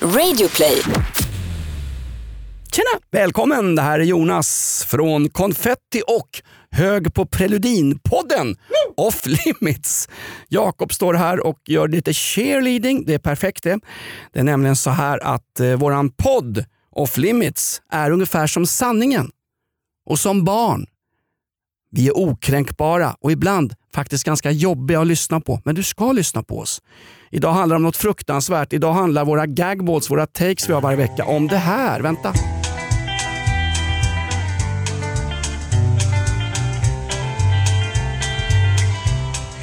Radioplay. Tjena! Välkommen! Det här är Jonas från Konfetti och Hög på Preludin-podden Off Limits. Jakob står här och gör lite cheerleading. Det är perfekt det. Det är nämligen så här att eh, våran podd Off Limits är ungefär som sanningen. Och som barn. Vi är okränkbara och ibland faktiskt ganska jobbiga att lyssna på. Men du ska lyssna på oss. Idag handlar det om något fruktansvärt. Idag handlar våra gagballs, våra takes vi har varje vecka om det här. Vänta.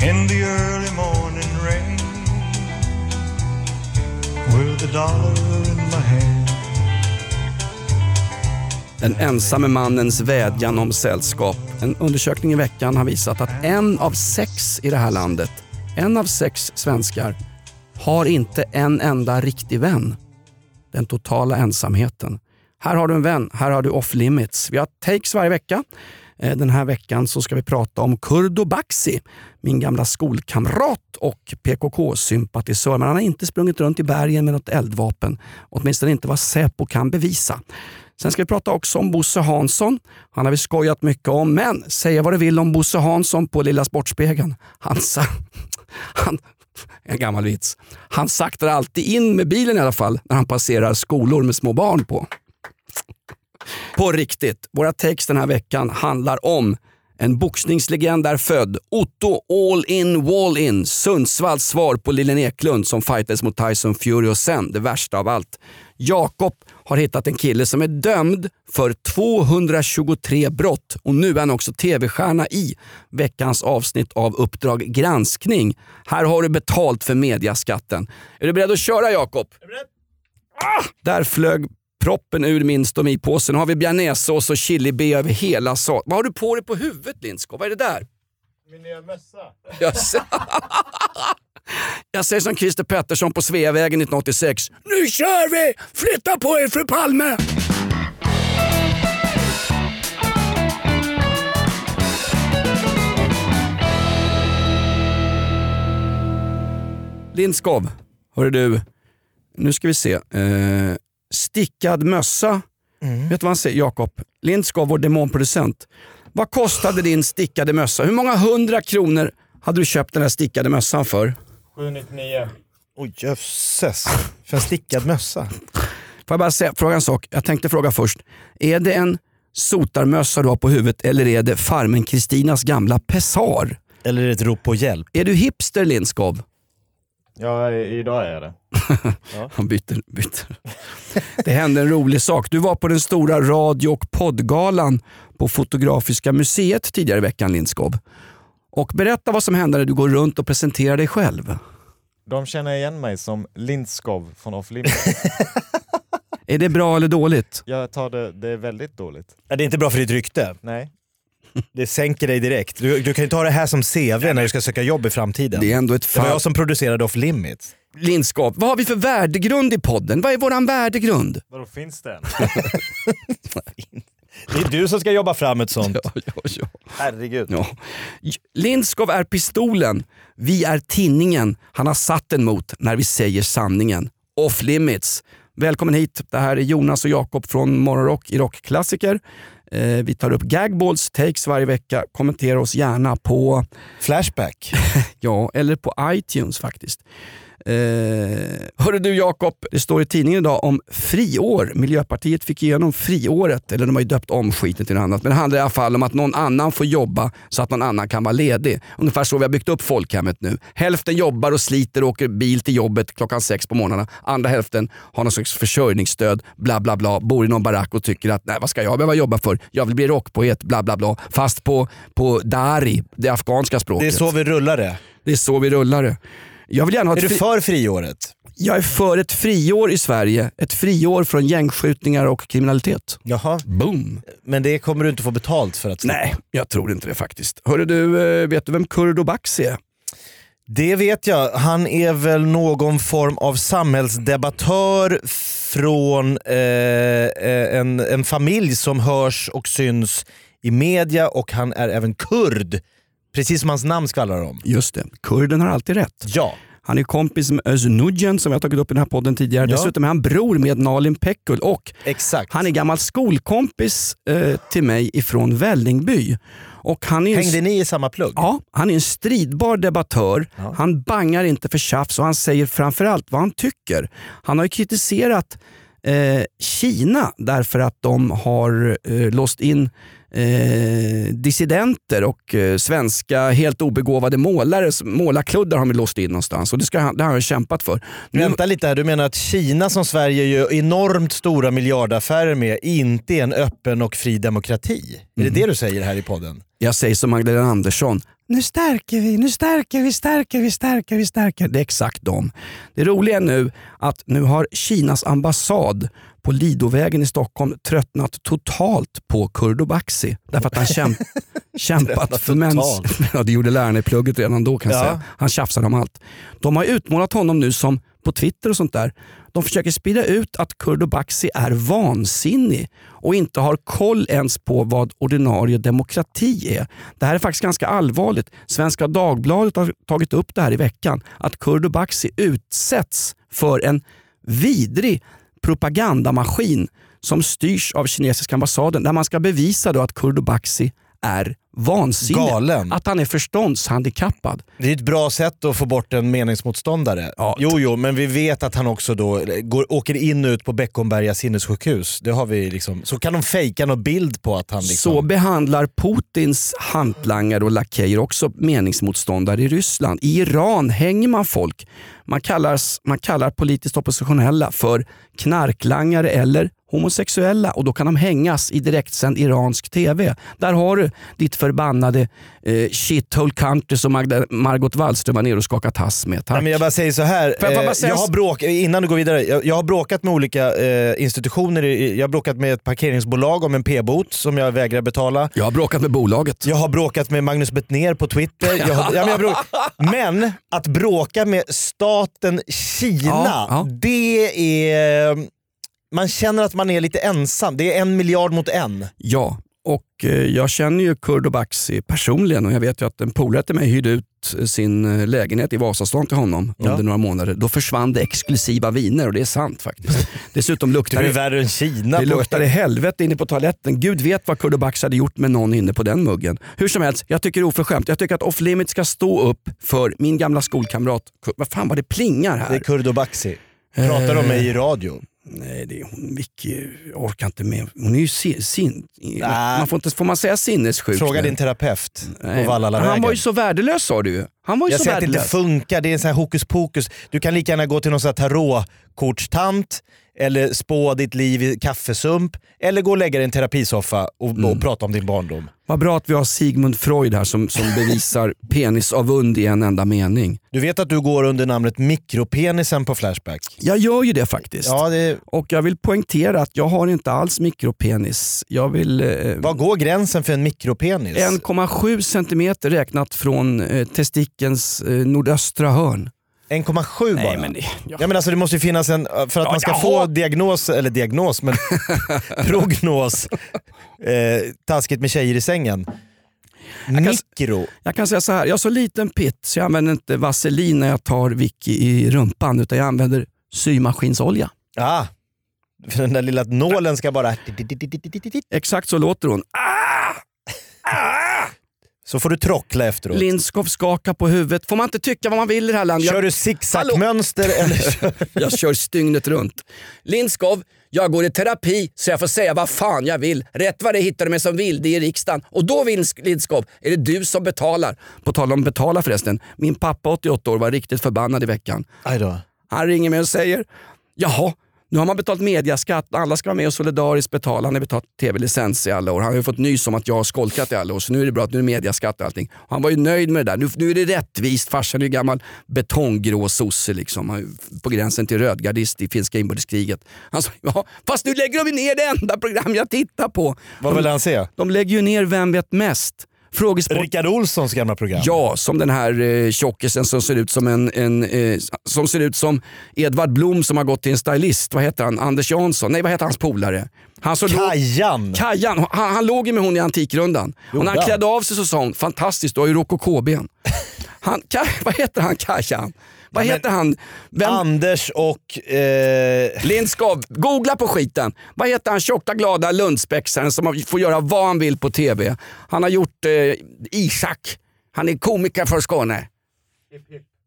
in the early morning rain with the dollar Den ensamme mannens vädjan om sällskap. En undersökning i veckan har visat att en av sex i det här landet, en av sex svenskar, har inte en enda riktig vän. Den totala ensamheten. Här har du en vän, här har du off limits. Vi har takes varje vecka. Eh, den här veckan så ska vi prata om Kurdo Baxi, min gamla skolkamrat och PKK-sympatisör. Men han har inte sprungit runt i bergen med något eldvapen. Åtminstone inte vad Säpo kan bevisa. Sen ska vi prata också om Bosse Hansson. Han har vi skojat mycket om, men säga vad du vill om Bosse Hansson på Lilla Sportspegeln. Han, sa, han, en gammal vits. Han saktar alltid in med bilen i alla fall när han passerar skolor med små barn på. På riktigt, våra text den här veckan handlar om en boxningslegend är född. Otto All In Wall In. Sundsvalls svar på Lillen Eklund som fightades mot Tyson Fury och sen, det värsta av allt. Jakob har hittat en kille som är dömd för 223 brott och nu är han också tv-stjärna i veckans avsnitt av Uppdrag granskning. Här har du betalt för mediaskatten. Är du beredd att köra Jakob? Ah, där flög proppen ur min stomipåse. Nu har vi bearnaisesås och chili över hela saken. Vad har du på dig på huvudet Lindskog? Vad är det där? Min nya mössa. jag säger som Christer Pettersson på Sveavägen 1986. Nu kör vi! Flytta på er fru Palme! Lindskov, hörru du. Nu ska vi se. Eh, stickad mössa. Vet du vad han säger? Jakob. Lindskov, vår demonproducent. Vad kostade din stickade mössa? Hur många hundra kronor hade du köpt den här stickade mössan för? 799. Oj jösses, för en stickad mössa. Får jag bara säga, fråga en sak? Jag tänkte fråga först. Är det en sotarmössa du har på huvudet eller är det farmen Kristinas gamla pessar? Eller ett rop på hjälp. Är du hipster Lindskov? Ja, idag är det. Han byter, byter. Det hände en rolig sak. Du var på den stora radio och poddgalan på Fotografiska museet tidigare i veckan Lindskov. Och berätta vad som hände när du går runt och presenterar dig själv. De känner igen mig som Lindskov från Off Limits. Är det bra eller dåligt? Jag tar det, det är väldigt dåligt. Ja, det är inte bra för ditt rykte. Nej. Det sänker dig direkt. Du, du kan ju ta det här som CV när du ska söka jobb i framtiden. Det är ändå ett Det var jag som producerade Off Limits. Lindskov, vad har vi för värdegrund i podden? Vad är våran värdegrund? Vadå, finns det en? Det är du som ska jobba fram ett sånt. Ja, ja, ja. Herregud. Ja. Lindskov är pistolen, vi är tinningen han har satt den mot när vi säger sanningen. Off limits. Välkommen hit. Det här är Jonas och Jakob från Morgonrock i Rockklassiker. Eh, vi tar upp gagballs, takes varje vecka. Kommentera oss gärna på, Flashback. ja, eller på iTunes faktiskt. Eh, hörru du Jakob, det står i tidningen idag om friår. Miljöpartiet fick igenom friåret, eller de har ju döpt om skiten till något annat. Men det handlar i alla fall om att någon annan får jobba så att någon annan kan vara ledig. Ungefär så vi har byggt upp folkhemmet nu. Hälften jobbar och sliter och åker bil till jobbet klockan sex på morgnarna. Andra hälften har någon slags försörjningsstöd, bla bla bla, bor i någon barack och tycker att nej vad ska jag behöva jobba för? Jag vill bli rockpoet, bla bla bla. Fast på, på dari, det afghanska språket. Det är så vi rullar det. Det är så vi rullar det. Jag vill gärna ha Är du för friåret? jag är för ett friår i Sverige. Ett friår från gängskjutningar och kriminalitet. Jaha, Boom! men det kommer du inte få betalt för att. Nej, jag tror inte det faktiskt. Hörru du, eh, vet du vem Kurdo Baxi är? Det vet jag. Han är väl någon form av samhällsdebattör från eh, eh, en, en familj som hörs och syns i media och han är även kurd. Precis som hans namn skvallrar om. Just det, kurden har alltid rätt. Ja, Han är kompis med Özz Nujen som jag tagit upp i den här podden tidigare. Ja. Dessutom är han bror med Nalin Pekgul och Exakt. han är gammal skolkompis eh, till mig ifrån Vällingby. Och han är Hängde ni i samma plugg? Ja, han är en stridbar debattör. Han bangar inte för tjafs och han säger framförallt vad han tycker. Han har ju kritiserat eh, Kina därför att de har eh, låst in eh, dissidenter och eh, svenska helt obegåvade målare. Målarkluddar har de låst in någonstans och det, ska det har han kämpat för. Nu, Vänta lite här, du menar att Kina som Sverige gör enormt stora miljardaffärer med inte är en öppen och fri demokrati? Är Mm. det det du säger här i podden? Jag säger som Magdalena Andersson. Nu stärker vi, nu stärker vi, stärker vi, stärker vi, stärker. Det är exakt dem. Det roliga är nu att nu har Kinas ambassad på Lidovägen i Stockholm tröttnat totalt på Kurdo Baxi. Därför att han kämp kämpat för mäns... totalt. Ja, det gjorde lärarna i plugget redan då kan jag Ja. säga. Han tjafsade om allt. De har utmålat honom nu som på Twitter och sånt där. De försöker sprida ut att Kurdo Baxi är vansinnig och inte har koll ens på vad ordinarie demokrati är. Det här är faktiskt ganska allvarligt. Svenska Dagbladet har tagit upp det här i veckan. Att Kurdo Baxi utsätts för en vidrig propagandamaskin som styrs av kinesiska ambassaden där man ska bevisa då att Kurdo Baxi är vansinnig. Galen. Att han är förståndshandikappad. Det är ett bra sätt att få bort en meningsmotståndare. Ja. Jo, jo, men vi vet att han också då går, åker in och ut på Beckomberga sinnessjukhus. Det har vi liksom. Så kan de fejka någon bild på att han liksom... Så behandlar Putins hantlangare och lakejer också meningsmotståndare i Ryssland. I Iran hänger man folk. Man, kallas, man kallar politiskt oppositionella för knarklangare eller homosexuella och då kan de hängas i direktsänd iransk TV. Där har du ditt förbannade eh, shithole country som Magda, Margot Wallström var nere och skakat tass med. Tack. Nej, men jag bara säger så här. Jag eh, säga jag s- har bråk, innan du går vidare, jag, jag har bråkat med olika eh, institutioner. Jag har bråkat med ett parkeringsbolag om en p-bot som jag vägrar betala. Jag har bråkat med bolaget. Jag har bråkat med Magnus Bettner på Twitter. Jag har, ja, men, jag bråk, men att bråka med staten Kina, Ja, ja. det är... Man känner att man är lite ensam. Det är en miljard mot en. Ja, och eh, jag känner ju Kurdo Baxi personligen och jag vet ju att en polare till mig hyrde ut eh, sin eh, lägenhet i Vasastan till honom Ja. under några månader. Då försvann det exklusiva viner och det är sant faktiskt. Dessutom Du luktar är det, värre än Kina. det i helvete inne på toaletten. Gud vet vad Kurdo Baxi hade gjort med någon inne på den muggen. Hur som helst, jag tycker det är oförskämt. Jag tycker att Off Limit ska stå upp för min gamla skolkamrat. Vad fan vad det plingar här. Det är Kurdo Baxi. Pratar om mig i radio. Nej, det är hon Vicky. Orkar inte med. Hon är ju sin... man får, inte, får man säga sinnessjuk? Fråga nu? din terapeut på Vallalavägen. Han var ju så värdelös sa du. Han var ju Jag så säger att det inte funkar, det är en sån här hokus pokus. Du kan lika gärna gå till någon tarotkortstant eller spå ditt liv i kaffesump eller gå och lägga dig i en terapisoffa och, Mm. och prata om din barndom. Vad bra att vi har Sigmund Freud här som, som bevisar penisavund i en enda mening. Du vet att du går under namnet mikropenisen på Flashback? Jag gör ju det faktiskt. Ja, det, Och jag vill poängtera att jag har inte alls mikropenis. Jag vill... Eh, var går gränsen för en mikropenis? 1,7 centimeter räknat från eh, testikelns eh, nordöstra hörn. 1,7 bara? men det, ja. Ja, men alltså, det måste ju finnas en, för att Ja, man ska jaha. få diagnos, eller diagnos, men prognos. Eh, taskigt med tjejer i sängen. kan s- Mikro. Jag kan säga så här, jag har så liten pitt så jag använder inte vaselin när jag tar Vicky i rumpan utan jag använder symaskinsolja. Ah, för den där lilla nålen ska bara... Exakt så låter hon. Så får du trockla efteråt. Lindskov skakar på huvudet. Får man inte tycka vad man vill i det här landet? Kör du zigzagmönster eller jag kör stygnet runt. Lindskov, jag går i terapi så jag får säga vad fan jag vill. Rätt vad det hittar du mig som vilde i riksdagen. Och då Lindskov är det du som betalar. På tal om betala förresten. Min pappa 88 år var riktigt förbannad i veckan. Han ringer mig och säger Jaha, nu har man betalat mediaskatt. Alla ska vara med och solidariskt betala. Han har betalat tv-licens i alla år. Han har ju fått nys om att jag har skolkat i alla år. Så nu är det bra att nu är mediaskatt och allting. Han var ju nöjd med det där. Nu, nu är det rättvist. Farsan är ju gammal betonggrå sosse liksom. På gränsen till rödgardist i finska inbördeskriget. Han sa ja, fast nu lägger de ner det enda program jag tittar på. Vad vill han se? De lägger ju ner Vem vet mest? Frågesport Rickard Olssons gamla program? Ja, som den här eh, tjockisen som ser ut som en, en eh, som ser ut som Edvard Blom som har gått till en stylist. Vad heter han? Anders Jansson? Nej, vad heter hans polare? Han som låg, Kajan! Kajan, han, han låg ju med hon i Antikrundan. Och när han klädde av sig så sa hon, fantastiskt du har ju rokokoben. Vad heter han Kajan? Vad heter han? Vem? Anders och... Eh, Lindskov, googla på skiten. Vad heter han tjocka glada lundspexaren som får göra vad han vill på TV? Han har gjort eh, Isak. Han är komiker från Skåne.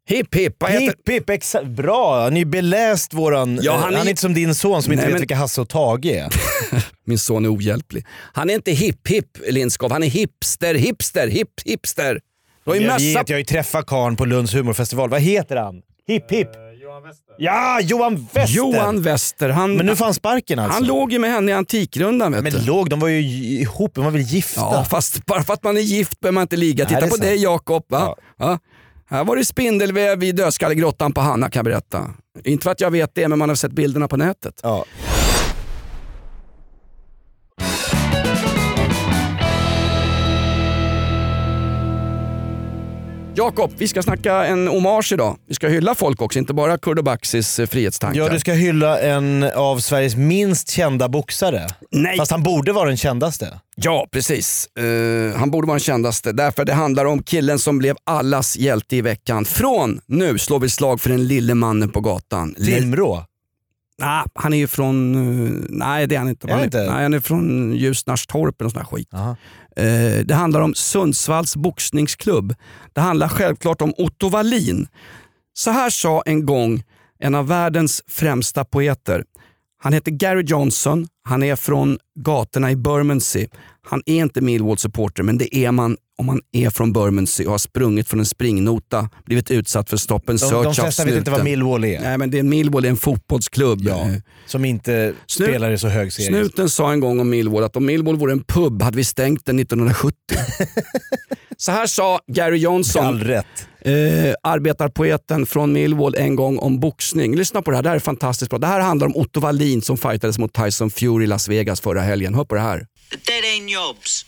Hipp hipp. Vad heter... Hipp hipp, exa- bra! Han är ju beläst våran... Ja, han han, är- är inte som din son som inte Nej, vet men- vilka Hasse och Tage är. Min son är ohjälplig. Han är inte hipp hipp Lindskov, han är hipster, hipster, hipp hipster. Jag vet, jag har ju träffat karln på Lunds humorfestival. Vad heter han? Hipp hipp! Ja, Johan Wester! Johan Wester. Han, Men nu får han sparken alltså? han låg ju med henne i Antikrundan vet Men du. låg, de var ju ihop, de var väl gifta? Ja, fast bara för att man är gift behöver man inte ligga. Nej, Titta på sant. dig Jakob. Va? Ja. Här var det spindelväv i Dödskallegrottan på Hanna kan jag berätta. Inte för att jag vet det, men man har sett bilderna på nätet. Ja. Jakob, vi ska snacka en hommage idag. Vi ska hylla folk också, inte bara Kurdo Baxis eh, frihetstankar. ja, du ska hylla en av Sveriges minst kända boxare. Nej. Fast han borde vara den kändaste. Ja, precis. Eh, han borde vara den kändaste. Därför det handlar om killen som blev allas hjälte i veckan. Från nu slår vi slag för den lille mannen på gatan. Timrå. Nej, han är ju från... eh, nej, det är han inte. Är han inte? Nej, han är från Ljusnarstorp eller sån här skit. Aha. Eh, det handlar om Sundsvalls boxningsklubb. Det handlar självklart om Otto Wallin. Så här sa en gång en av världens främsta poeter. Han heter Gary Johnson, han är från gatorna i Bermondsey. Han är inte Millwall-supporter men det är man om man är från Bermondsey och har sprungit från en springnota, blivit utsatt för stop and De, search de av flesta vet inte vad. Millwall är. Nej men det är Millwall är en fotbollsklubb. Ja, som inte Snut- spelar i så hög serie. Snuten sa en gång om Millwall att om Millwall vore en pub hade vi stängt den 1970. Så här sa Gary Johnson, eh, arbetarpoeten från Millwall en gång om boxning. Lyssna på det här, det här är fantastiskt bra. Det här handlar om Otto Wallin som fightades mot Tyson Fury i Las Vegas förra helgen. Hör på det här. The dead end jobs.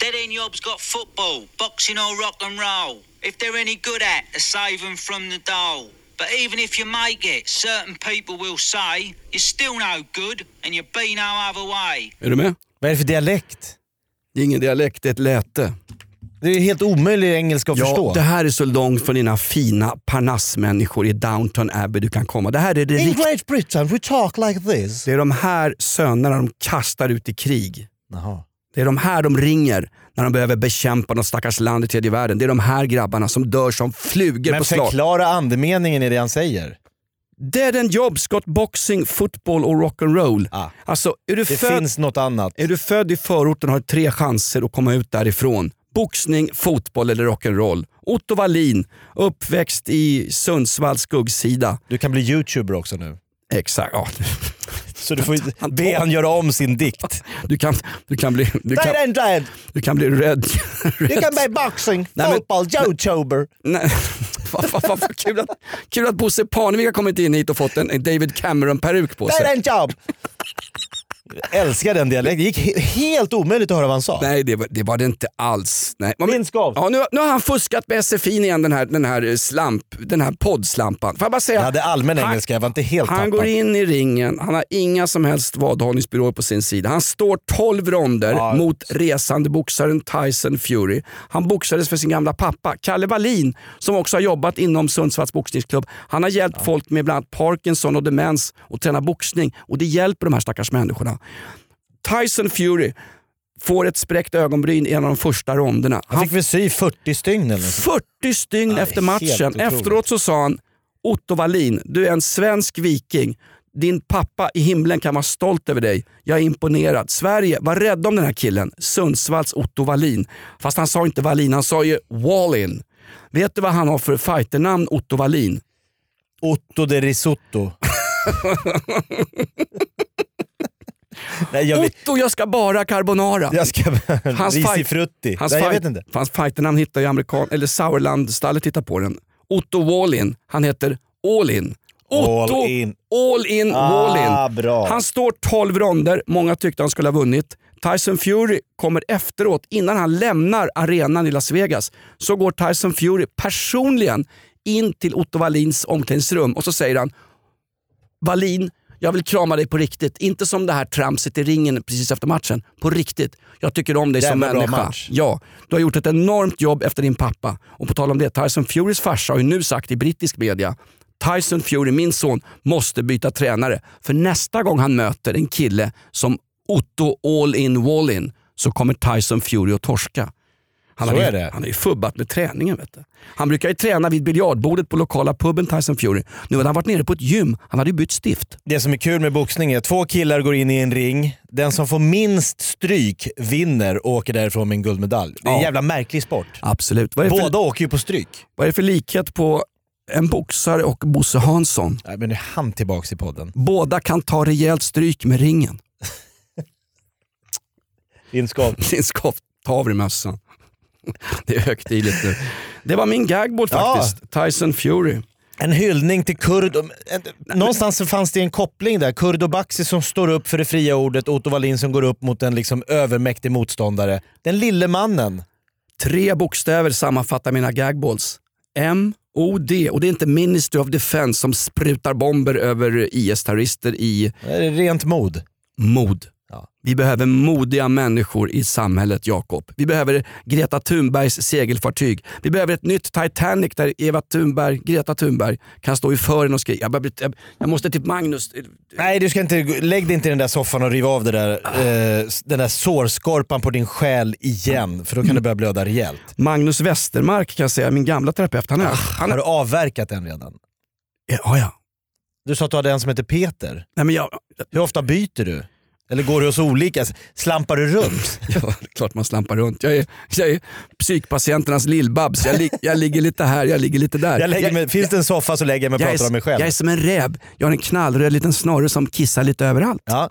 Dead end jobs got football, boxing or rock and roll. If they're any good at, to save them from the dole. But even if you make it, certain people will say you're still no good and you'll be no other way. Är du med? Vad är det för dialekt? Det är ingen dialekt, det är ett läte. Det är helt omöjlig engelska att förstå. det här är så långt från dina fina parnassmänniskor i Downton Abbey du kan komma. Det här är det In. Great Britain we talk like this. Det är de här sönerna de kastar ut i krig. Jaha. Det är de här de ringer när de behöver bekämpa något stackars land i tredje världen. Det är de här grabbarna som dör som flugor Men på slag. förklara andemeningen i det han säger. Dead and Jobs got boxing, football och rock'n'roll. Ah. Alltså, är du, Det född, finns något annat. är du född i förorten och har tre chanser att komma ut därifrån. Boxning, fotboll eller rock'n'roll. Otto Wallin, uppväxt i Sundsvalls skuggsida. Du kan bli youtuber också nu. Exakt, ja. Så du får Han be han göra om sin dikt. Du kan, du kan bli, du kan, and dead. du kan bli rädd. You can be boxing, Nej, fotboll, youtuber. Nej, vad, vad kul, att, kul att Bosse Parnevik har kommit in hit och fått en David Cameron-peruk på sig. and job. Jag älskar den dialekten. Det gick he- helt omöjligt att höra vad han sa. Nej, det var, det var det inte alls. Nej. Men-. Ja, nu, nu har han fuskat med SFI igen, den här, den här, eh, slamp, den här poddslampan. Får jag bara säga, Jag hade allmän han- engelska, jag var inte helt Han tappad. går in i ringen, han har inga som helst vadhållningsbyråer på sin sida. Han står 12 ronder Ja. mot resande boxaren Tyson Fury. Han boxades för sin gamla pappa, Kalle Wallin, som också har jobbat inom Sundsvalls boxningsklubb. Han har hjälpt folk med bland annat Parkinson och demens att träna boxning och det hjälper de här stackars människorna. Tyson Fury får ett spräckt ögonbryn i en av de första ronderna. Han fick väl sy 40 stygn eller något sånt. 40 stygn Nej, efter matchen. Efteråt så sa han, Otto Wallin, du är en svensk viking. Din pappa i himlen kan vara stolt över dig. Jag är imponerad. Sverige, var rädda om den här killen. Sundsvalls Otto Wallin. Fast han sa inte Wallin, han sa ju Wallin. Vet du vad han har för fighternamn, Otto Wallin? Otto de risotto. Nej, jag, vet- Otto, jag ska bara carbonara. jag ska... Hans Risi fight- frutti. Hans, Nej, jag fight- vet inte. Hans fighternamn hittar ju amerikan... Eller Sauerland-stallet hittar på den. Otto Wallin. Han heter All-In. Otto All in. All-In Ah, Wallin. bra. Han står 12 ronder. Många tyckte han skulle ha vunnit. Tyson Fury kommer efteråt, innan han lämnar arenan i Las Vegas, så går Tyson Fury personligen in till Otto Wallins omklädningsrum och så säger han Wallin, Jag vill krama dig på riktigt. Inte som det här tramset i ringen precis efter matchen. På riktigt. Jag tycker om dig som Jävla bra människa. match. Ja, du har gjort ett enormt jobb efter din pappa. Och på tal om det, Tyson Furys farsa har ju nu sagt i brittisk media Tyson Fury, min son, måste byta tränare. För nästa gång han möter en kille som Otto All In Wall In så kommer Tyson Fury att torska. Han Så har, ju, är det. han har ju fubbat med träningen. Vet du. Han brukar ju träna vid biljardbordet på lokala puben Tyson Fury. Nu hade han varit nere på ett gym. Han hade ju bytt stift. Det som är kul med boxning är två killar går in i en ring. Den som får minst stryk vinner och åker därifrån med en guldmedalj. Det är en Ja. jävla märklig sport. Absolut. För, Båda åker ju på stryk. vad är det för likhet på en boxare och Bosse Hansson? Nej, men nu är han tillbaks i podden. Båda kan ta rejält stryk med ringen. Lindskov. Din skoft, tavremössan. Det är högtidligt nu. Det var min gagboll Ja. faktiskt. Tyson Fury. En hyllning till Kurd. Någonstans fanns det en koppling där. Kurd och Baxi som står upp för det fria ordet, Otto Wallin som går upp mot en liksom övermäktig motståndare. Den lille mannen. Tre bokstäver sammanfattar mina gagballs. M-O-D. Och det är inte Ministry of Defense som sprutar bomber över IS-terrorister i rent mod. mod. Ja. Vi behöver modiga människor i samhället, Jakob. Vi behöver Greta Thunbergs segelfartyg. Vi behöver ett nytt Titanic där Eva Thunberg, Greta Thunberg kan stå i fören och skrika. Jag, jag, jag måste till Magnus. Nej, du ska inte, lägg dig inte i den där soffan och riv av det där, eh, den där sårskorpan på din själ igen. För då kan det börja blöda rejält. Magnus Westermark kan jag säga, min gamla terapeut. Han är, han Har är, du avverkat den redan? ja, ja. Du sa att du hade en som heter Peter. Nej, men jag, Hur ofta byter du? Eller går du hos olika? Slampar du runt? Ja, klart man slampar runt. Jag är, jag är psykpatienternas lillbabs. Jag, lig, jag ligger lite här, jag ligger lite där. Jag lägger mig, finns det en soffa så lägger jag mig och jag, pratar är, om mig själv. jag är som en räv. Jag har en knallröd liten snorre som kissar lite överallt. Ja.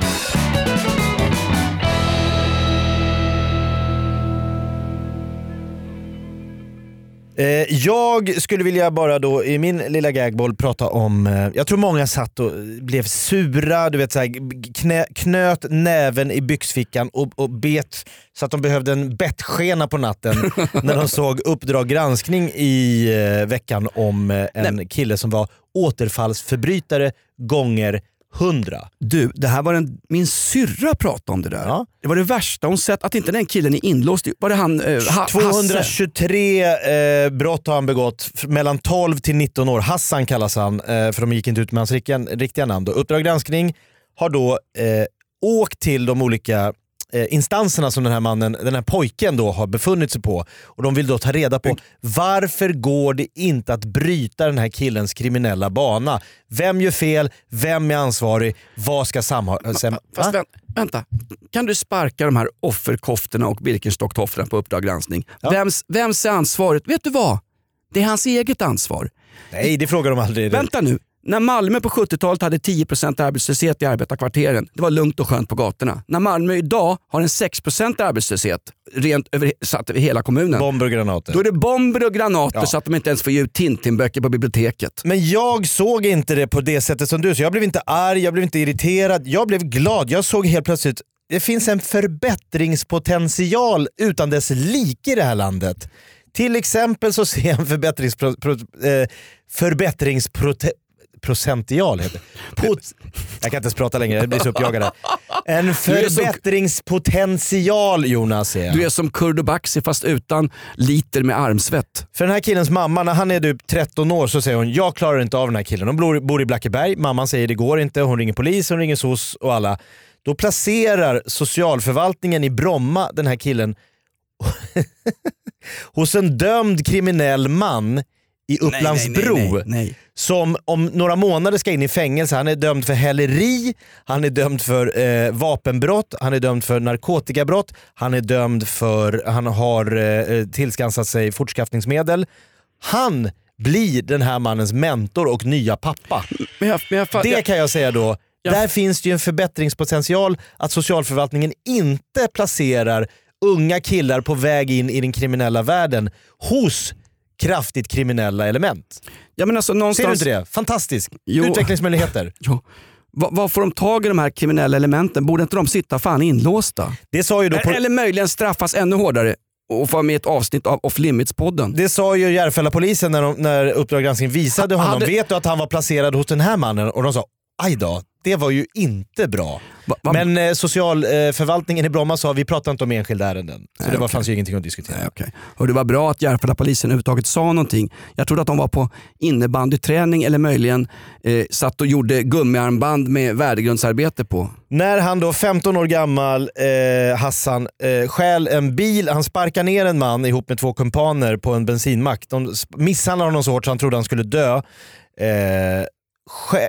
Jag skulle vilja bara då i min lilla gagboll prata om, eh, jag tror många satt och blev sura, du vet så här, knä, knöt näven i byxfickan och, och bet så att de behövde en bettskena på natten när de såg Uppdrag granskning i eh, veckan om eh, en kille som var återfallsförbrytare gånger hundra. Du, det här var en, min syrra pratade om det där. Ja. Det var det värsta hon sett, att inte den killen är inlåst. Var det han eh, ha, Hasse? 223 eh, brott har han begått, mellan 12 till 19 år. Hassan kallas han, eh, för de gick inte ut med hans riktiga, riktiga namn. Då. Uppdrag granskning har då eh, åkt till de olika instanserna som den här mannen, den här pojken då har befunnit sig på. Och De vill då ta reda på varför går det inte att bryta den här killens kriminella bana? Vem gör fel? Vem är ansvarig? Vad ska Fast Va? vä- vänta, kan du sparka de här offerkoftorna och Birkenstock-tofflorna på Uppdrag granskning? Vems, vems är ansvaret? Vet du vad? Det är hans eget ansvar. Nej, det frågar de aldrig. Vänta nu. När Malmö på 70-talet hade 10% arbetslöshet i arbetarkvarteren, det var lugnt och skönt på gatorna. När Malmö idag har en 6% arbetslöshet rent över, satt över hela kommunen, Bomber och granater. då är det bomber och granater Ja. så att de inte ens får ge ut Tintinböcker på biblioteket. Men jag såg inte det på det sättet som du, så jag blev inte arg, jag blev inte irriterad, jag blev glad. Jag såg helt plötsligt, det finns en förbättringspotential utan dess like i det här landet. Till exempel så ser jag en förbättringspro, pro, eh, förbättringsprocential heter. Pot, jag kan inte ens prata längre, jag blir så uppjagad här. En är förbättringspotential Jonas jag. Du är som Kurdo Baxi fast utan liter med armsvett. För den här killens mamma, när han är typ 13 år så säger hon jag klarar inte av den här killen. De bor, bor i Blackeberg, mamman säger det går inte, hon ringer polis, hon ringer SOS och alla. Då placerar socialförvaltningen i Bromma den här killen hos en dömd kriminell man i Upplandsbro Nej, nej, nej, nej. som om några månader ska in i fängelse. Han är dömd för häleri, han är dömd för eh, vapenbrott, han är dömd för narkotikabrott, han är dömd för, han har eh, tillskansat sig fortskaffningsmedel. Han blir den här mannens mentor och nya pappa. Men jag, men jag, Det jag, kan jag säga då, Ja. där finns det ju en förbättringspotential att socialförvaltningen inte placerar unga killar på väg in i den kriminella världen hos kraftigt kriminella element. ja, men alltså, Ser du någonstans, inte det? Fantastiskt. Jo. Utvecklingsmöjligheter. Jo. Vad får de tag i de här kriminella elementen? Borde inte de sitta fan inlåsta? Det sa ju, då på, Eller möjligen straffas ännu hårdare och få med ett avsnitt av Off Limits-podden. det sa ju Järfälla-polisen när, de, när Uppdrag granskning visade honom. hade- Vet du att han var placerad hos den här mannen? Och de sa aj då, Det var ju inte bra. Va, Men eh, socialförvaltningen i Bromma sa vi pratar inte om enskilda ärenden. Så Nej, det var, okej. fanns ju ingenting att diskutera. Nej, okej. Och det var bra att Järfälla-polisen överhuvudtaget sa någonting. Jag trodde att de var på innebandyträning eller möjligen eh, satt och gjorde gummiarmband med värdegrundsarbete på. När han då 15 år gammal, eh, Hassan, eh, stjäl en bil, han sparkar ner en man ihop med två kumpaner på en bensinmack. De misshandlar honom så hårt så han trodde han skulle dö. Eh,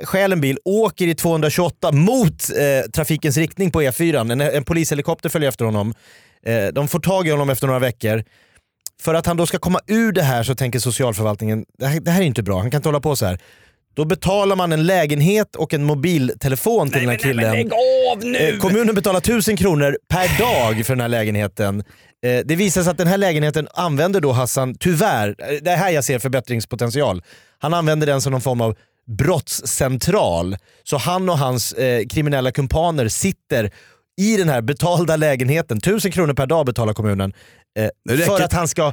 stjäl en bil, åker i 228 mot eh, trafikens riktning på E4. En, en polishelikopter följer efter honom. Eh, de får tag i honom efter några veckor. För att han då ska komma ur det här så tänker socialförvaltningen, det här, det här är inte bra, han kan inte hålla på så här. Då betalar man en lägenhet och en mobiltelefon till den här killen. av nu! Eh, kommunen betalar 1000 kronor per dag för den här lägenheten. Eh, det visar sig att den här lägenheten använder då Hassan, tyvärr, eh, det är här jag ser förbättringspotential. Han använder den som någon form av brottscentral. Så han och hans eh, kriminella kumpaner sitter i den här betalda lägenheten. 1000 kronor per dag betalar kommunen. Eh, för att han ska...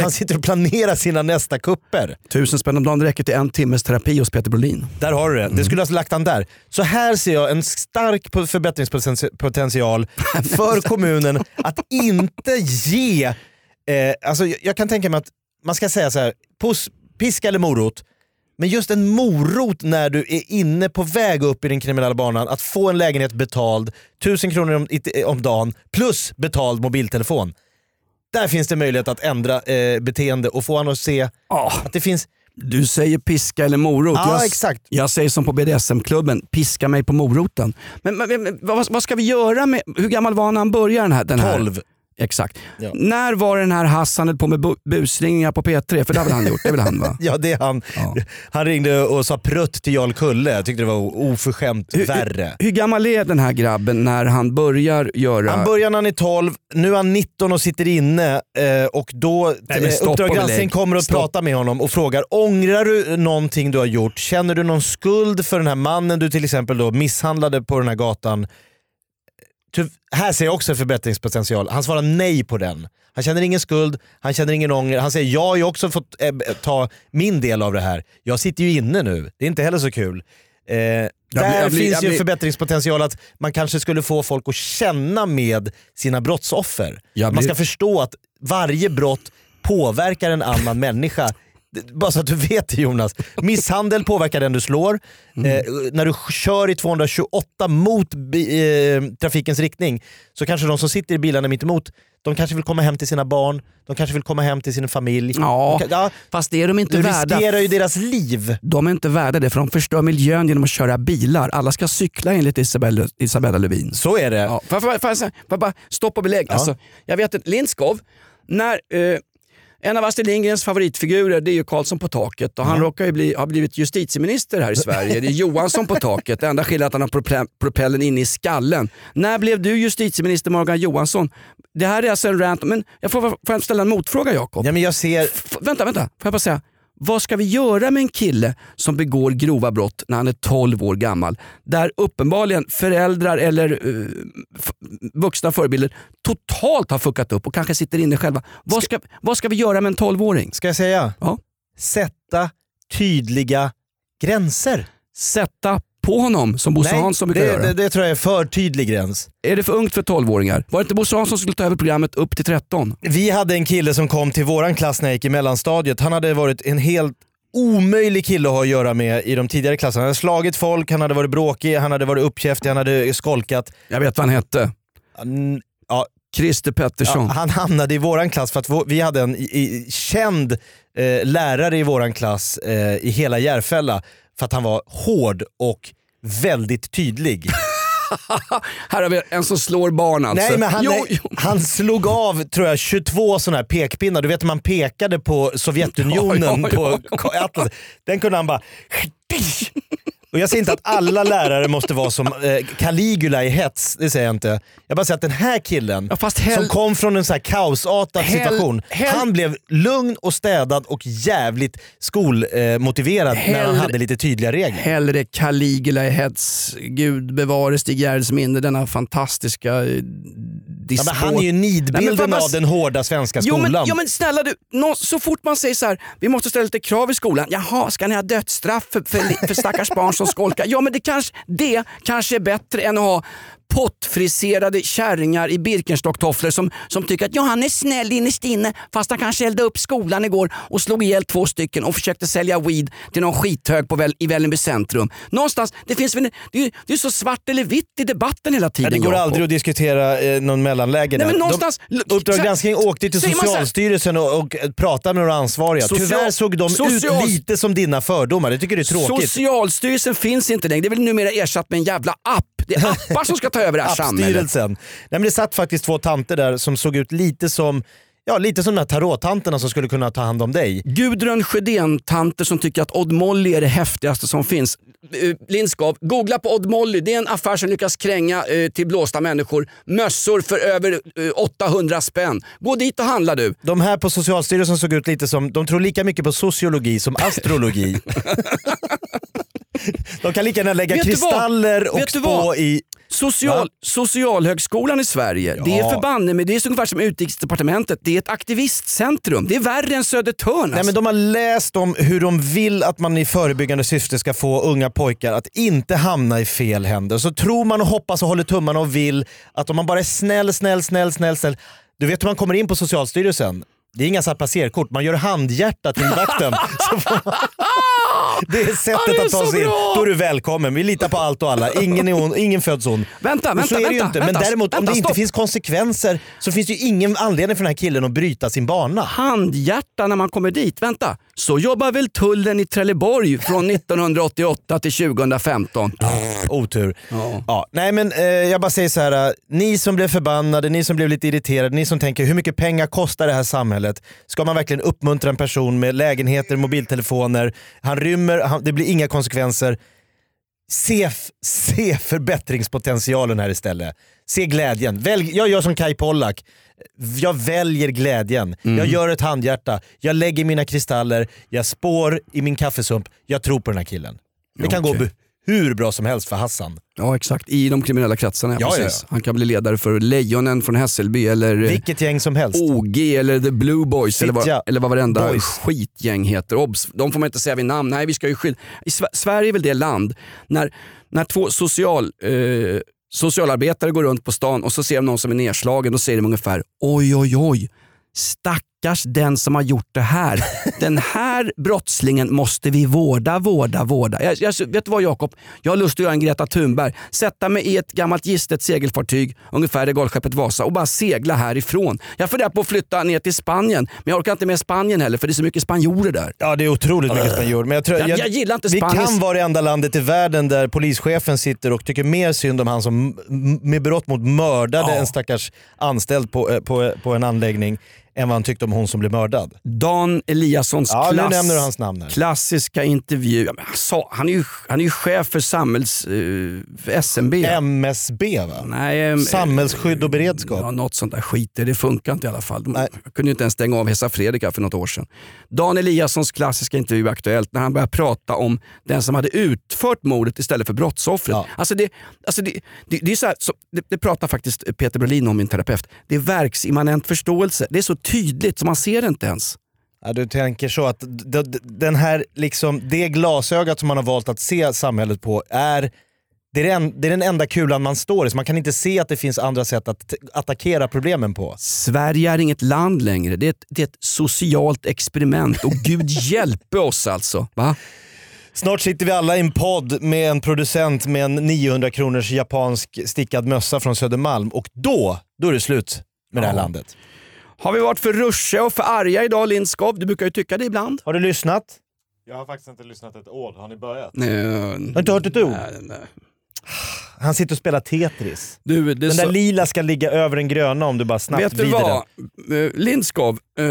Han sitter och planerar sina nästa kupper. Tusen spänn om dagen det räcker till en timmes terapi hos Peter Brolin. Där har du det. Det skulle ha lagt han där. Så här ser jag en stark po- förbättringspotential för kommunen att inte ge... Eh, alltså jag, jag kan tänka mig att man ska säga så här, pus, piska eller morot. Men just en morot när du är inne på väg upp i den kriminella banan, att få en lägenhet betald, 1000 kronor om, om dagen plus betald mobiltelefon. Där finns det möjlighet att ändra eh, beteende och få honom att se att det finns... Du säger piska eller morot. Ja, jag, exakt. jag säger som på BDSM-klubben, piska mig på moroten. Men, men, men vad, vad ska vi göra med, hur gammal var han när han började den här? Den här? 12. Exakt. Ja. När var den här Hassan på med bu- busringningar på P3? För det har väl han gjort? Det är väl han va? Ja, det är han. Ja. Han ringde och sa prutt till Jarl Kulle. Jag tyckte det var oförskämt Hur- värre. Hur gammal är den här grabben när han börjar göra... Han börjar när han är 12, nu är han 19 och sitter inne eh, och då eh, Uppdrag granskning kommer och Stopp. pratar med honom och frågar ångrar du någonting du har gjort? Känner du någon skuld för den här mannen du till exempel då misshandlade på den här gatan? Här ser jag också en förbättringspotential. Han svarar nej på den. Han känner ingen skuld, han känner ingen ånger. Han säger jag har ju också fått eh, ta min del av det här. Jag sitter ju inne nu, det är inte heller så kul. Eh, där blir- blir- finns jag ju blir- förbättringspotential att man kanske skulle få folk att känna med sina brottsoffer. Man blir- ska förstå att varje brott påverkar en annan människa. Bara så att du vet det Jonas. Misshandel påverkar den du slår. Mm. Eh, när du kör i 228 mot eh, trafikens riktning så kanske de som sitter i bilarna mitt emot de kanske vill komma hem till sina barn, de kanske vill komma hem till sin familj. Ja, De ja, fast det är de inte du värda. riskerar ju deras liv. De är inte värda det för de förstör miljön genom att köra bilar. Alla ska cykla enligt Isabella, Isabella Lövin. Så är det. Ja, får jag bara stopp och belägg. Alltså, jag vet att Lindskov, när, eh, en av Astrid Lindgrens favoritfigurer det är ju Karlsson på taket och han råkar ju bli, ha blivit justitieminister här i Sverige. Det är Johansson på taket. Det enda skillnaden är att han har prope- propellen inne i skallen. När blev du justitieminister Morgan Johansson? Det här är alltså en rant, men jag får, får jag ställa en motfråga Jakob? Ja, men jag ser... F- vänta, vänta. Får jag bara säga. Vad ska vi göra med en kille som begår grova brott när han är 12 år gammal? Där uppenbarligen föräldrar eller uh, vuxna förebilder totalt har fuckat upp och kanske sitter inne själva. Vad ska, vad ska vi göra med en 12-åring? Ska jag säga? Ja. Sätta tydliga gränser. Sätta på honom som Bosse Hansson brukar det, göra. det, det tror jag är för tydlig gräns. Är det för ungt för 12-åringar? Var det inte Bosse Hansson som skulle ta över programmet upp till 13? Vi hade en kille som kom till våran klass när jag gick i mellanstadiet. Han hade varit en helt omöjlig kille att ha att göra med i de tidigare klasserna. Han hade slagit folk, han hade varit bråkig, han hade varit uppkäftig, han hade skolkat. Jag vet vad han hette. Mm, Ja, Christer Pettersson. Ja, han hamnade i våran klass för att vi hade en i, i, känd eh, lärare i våran klass eh, i hela Järfälla för att han var hård och väldigt tydlig. Här har vi en som slår barn alltså. Nej men han, jo, jo. han slog av tror jag 22 sådana här pekpinnar. Du vet när man pekade på Sovjetunionen Ja, ja, ja. på Atlas. Den kunde han bara... Och jag säger inte att alla lärare måste vara som eh, Caligula i hets, det säger jag inte. Jag bara säger att den här killen Ja, hell- som kom från en så här kaosartad Hell- situation, hell- han blev lugn och städad och jävligt skolmotiverad när han hade lite tydliga regler. Hellre Caligula i hets. Gud bevare Stig Gerhards minne, denna fantastiska eh, är Ja, han är ju Nej, nidbilden vad- av den hårda svenska Jo skolan. men, ja, men snälla du, nå, så fort man säger så här, vi måste ställa lite krav i skolan. Jaha, ska ni ha dödsstraff för, för, för stackars barn som skolkar? Ja men det kanske, det kanske är bättre än att ha pottfriserade kärringar i Birkenstocktofflor som, som tycker att ja, han är snäll innerst inne fast han kanske eldade upp skolan igår och slog ihjäl två stycken och försökte sälja weed till någon skithög på väl, i Vällingby centrum. Någonstans, det finns det är, det är så svart eller vitt i debatten hela Ja, tiden. det går aldrig att diskutera eh, någon mellanläge Nej, där. men någonstans- de, Uppdrag granskning åkte till Socialstyrelsen och, och pratade med några ansvariga. Social- Tyvärr såg de Social- ut lite som dina fördomar. Det tycker du är tråkigt. Socialstyrelsen finns inte längre. Det är väl numera ersatt med en jävla app. Det är appar som ska ta över det här samhället. Nej, men det satt faktiskt två tanter där som såg ut lite som Ja, lite som de här tarottanterna som skulle kunna ta hand om dig. Gudrun Sjödén-tanter som tycker att Odd Molly är det häftigaste som finns. Uh, Lindskov, googla på Odd Molly. Det är en affär som lyckas kränga eh, till blåsta människor. Mössor för över eh, 800 spänn. Gå dit och handla du. De här på Socialstyrelsen såg ut lite som, de tror lika mycket på sociologi som astrologi. de kan lika gärna lägga Vet kristaller och Vet spå i... Social, Va? Socialhögskolan i Sverige, det är Ja. förbanne med det är så ungefär som utrikesdepartementet. Det är ett aktivistcentrum. Det är värre än Södertörn. Nej, alltså. men de har läst om hur de vill att man i förebyggande syfte ska få unga pojkar att inte hamna i fel händer. Så tror man och hoppas och håller tummarna och vill att om man bara är snäll, snäll, snäll, snäll, snäll. Du vet hur man kommer in på Socialstyrelsen? Det är inga så här passerkort, man gör handhjärta till vakten. Så får man... Det är sättet Ja, det är att ta sig in. Då är du välkommen. Vi litar på allt och alla. Ingen, är on, ingen föds ond. Vänta, Men så vänta, är det vänta, inte. vänta, Men däremot om vänta, det inte stopp. finns konsekvenser så finns det ju ingen anledning för den här killen att bryta sin bana. handhjärta när man kommer dit. Vänta, så jobbar väl tullen i Trelleborg från 1988 till 2015? Otur. Ja. Ja, nej men eh, jag bara säger så här. eh, ni som blev förbannade, ni som blev lite irriterade, ni som tänker hur mycket pengar kostar det här samhället? Ska man verkligen uppmuntra en person med lägenheter, mobiltelefoner, han rymmer, han, det blir inga konsekvenser. Se, f- se förbättringspotentialen här istället. Se glädjen. Välj, jag gör som Kai Pollak. Jag väljer glädjen. Jag gör ett handhjärta. Jag lägger mina kristaller. Jag spår i min kaffesump. Jag tror på den här killen. Det kan gå Okej. be- hur bra som helst för Hassan. Ja exakt, i de kriminella kretsarna. Ja, precis. ja, Han kan bli ledare för Lejonen från Hässelby eller eh, Vilket gäng som helst. OG eller The Blue Boys eller vad, eller vad varenda Boys. skitgäng heter. Obs, de får man inte säga vid namn. Nej, vi ska ju skilja. I Sver- Sverige är väl det land när, när två social, eh, socialarbetare går runt på stan och så ser de någon som är nedslagen. och säger de ungefär oj, oj, oj. Stackars den som har gjort det här. Den här brottslingen måste vi vårda, vårda, vårda. Jag, jag, vet du vad Jakob? Jag har lust att göra en Greta Thunberg. Sätta mig i ett gammalt gistet segelfartyg, ungefär regalskeppet Vasa och bara segla härifrån. Jag funderar på att flytta ner till Spanien, men jag orkar inte med Spanien heller för det är så mycket spanjorer där. Ja det är otroligt mycket spanjor. Men jag, tror, Jag- jag gillar inte Vi Spaniens- kan vara det enda landet i världen där polischefen sitter och tycker mer synd om han som med brott mot mördade Ja. en stackars anställd på, eh, på, på en anläggning än vad han tyckte om hon som blev mördad. Dan Eliassons Ja, nu klass, nämner du hans namn här. klassiska intervju. Men Han, är ju, han är ju chef för samhälls... Uh, för SMB. MSB va? Nej, em, Samhällsskydd och beredskap. Ja, något sånt där skit. Det funkar inte i alla fall. Nej. jag kunde ju inte ens stänga av Hesa Fredrika för något år sedan. Dan Eliassons klassiska intervju Aktuellt när han börjar prata om den som hade utfört mordet istället för brottsoffret. Ja. Alltså det, alltså det, det, det, är så här, så, det, det pratar faktiskt Peter Brolin om, min terapeut. Det är verksimmanent förståelse. Det är så tydligt så man ser det inte ens. Ja, du tänker så att den här, liksom, det glasögat som man har valt att se samhället på är det är, den, det är den enda kulan man står i, så man kan inte se att det finns andra sätt att attackera problemen på. Sverige är inget land längre. Det är ett, det är ett socialt experiment och gud hjälpe oss alltså. Va? Snart sitter vi alla i en podd med en producent med en 900 kronors japansk stickad mössa från Södermalm och då, då är det slut med det här Ja. landet. Har vi varit för ruschiga och för arga idag Lindskov? Du brukar ju tycka det ibland. Har du lyssnat? Jag har faktiskt inte lyssnat ett år. Har ni börjat? Nej, Har inte hört ett ord? nej, nej. Han sitter och spelar Tetris. Du, Den där så... lila ska ligga över den gröna om du bara snabbt Vet du vrider vad? den. Eh, Lindskov, eh,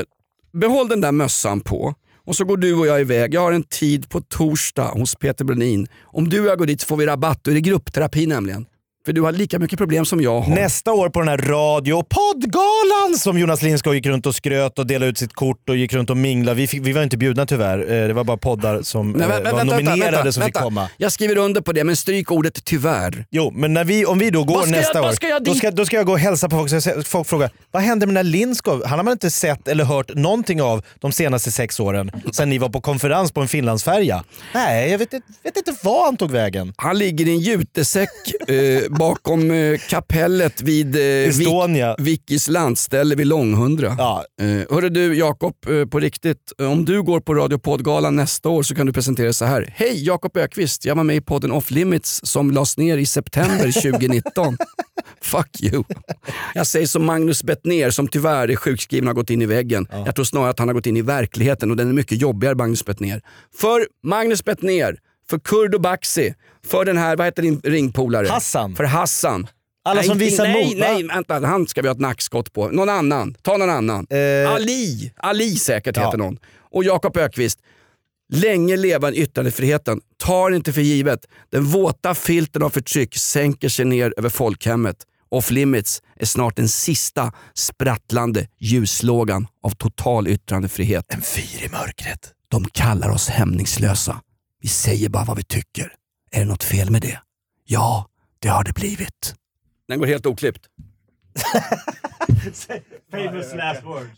behåll den där mössan på. Och så går du och jag iväg. Jag har en tid på torsdag hos Peter Brolin. Om du och jag går dit så får vi rabatt. Då är det gruppterapi nämligen. För du har lika mycket problem som jag har. Nästa år på den här radio och poddgalan som Jonas Lindskog gick runt och skröt och delade ut sitt kort och gick runt och minglade. Vi, fick, vi var inte bjudna tyvärr. Eh, Det var bara poddar som Nej, eh, var vänta, vänta, nominerade vänta, som fick vänta. komma. Jag skriver under på det, men stryk ordet tyvärr. Jo, men när vi, om vi då går nästa jag- år, ska då, ska, då ska jag gå och hälsa på folk. Så jag- folk frågar, vad hände med den här Lindskov? Han har man inte sett eller hört någonting av de senaste sex åren. Sen ni var på konferens på en Finlandsfärja. Nej, jag vet, inte- vet inte var han tog vägen. Han ligger i en jutesäck eh, bakom eh, kapellet vid eh, Vickis landställe vid Långhundra. Ja, Eh, hörru du Jakob, eh, på riktigt. Om du går på Radio Poddgalan nästa år så kan du presentera så här. Hej Jakob Ökvist, jag var med i podden Off Limits som lades ner i september 2019. Fuck you. Jag säger som Magnus Bettner som tyvärr är sjukskriven och har gått in i väggen. Jag tror snarare att han har gått in i verkligheten och den är mycket jobbigare Magnus Bettner. För Magnus Bettner, för Kurdo Baxi, för den här, vad heter din ringpolare? Hassan. För Hassan. Alla nej, som visar nej, mod, va? Nej, vänta. Han ska vi ha ett nackskott på. Någon annan. Ta någon annan. Eh, Ali. Ali säkert Ja. heter någon. Och Jakob Ökvist. Länge leva yttrandefriheten. Ta det inte för givet. Den våta filten av förtryck sänker sig ner över folkhemmet. Off limits är snart den sista sprattlande ljuslågan av total yttrandefrihet. en fyr i mörkret. De kallar oss hämningslösa. Vi säger bara vad vi tycker. Är det något fel med det? Ja, det har det blivit. Den går helt oklippt. Famous last word.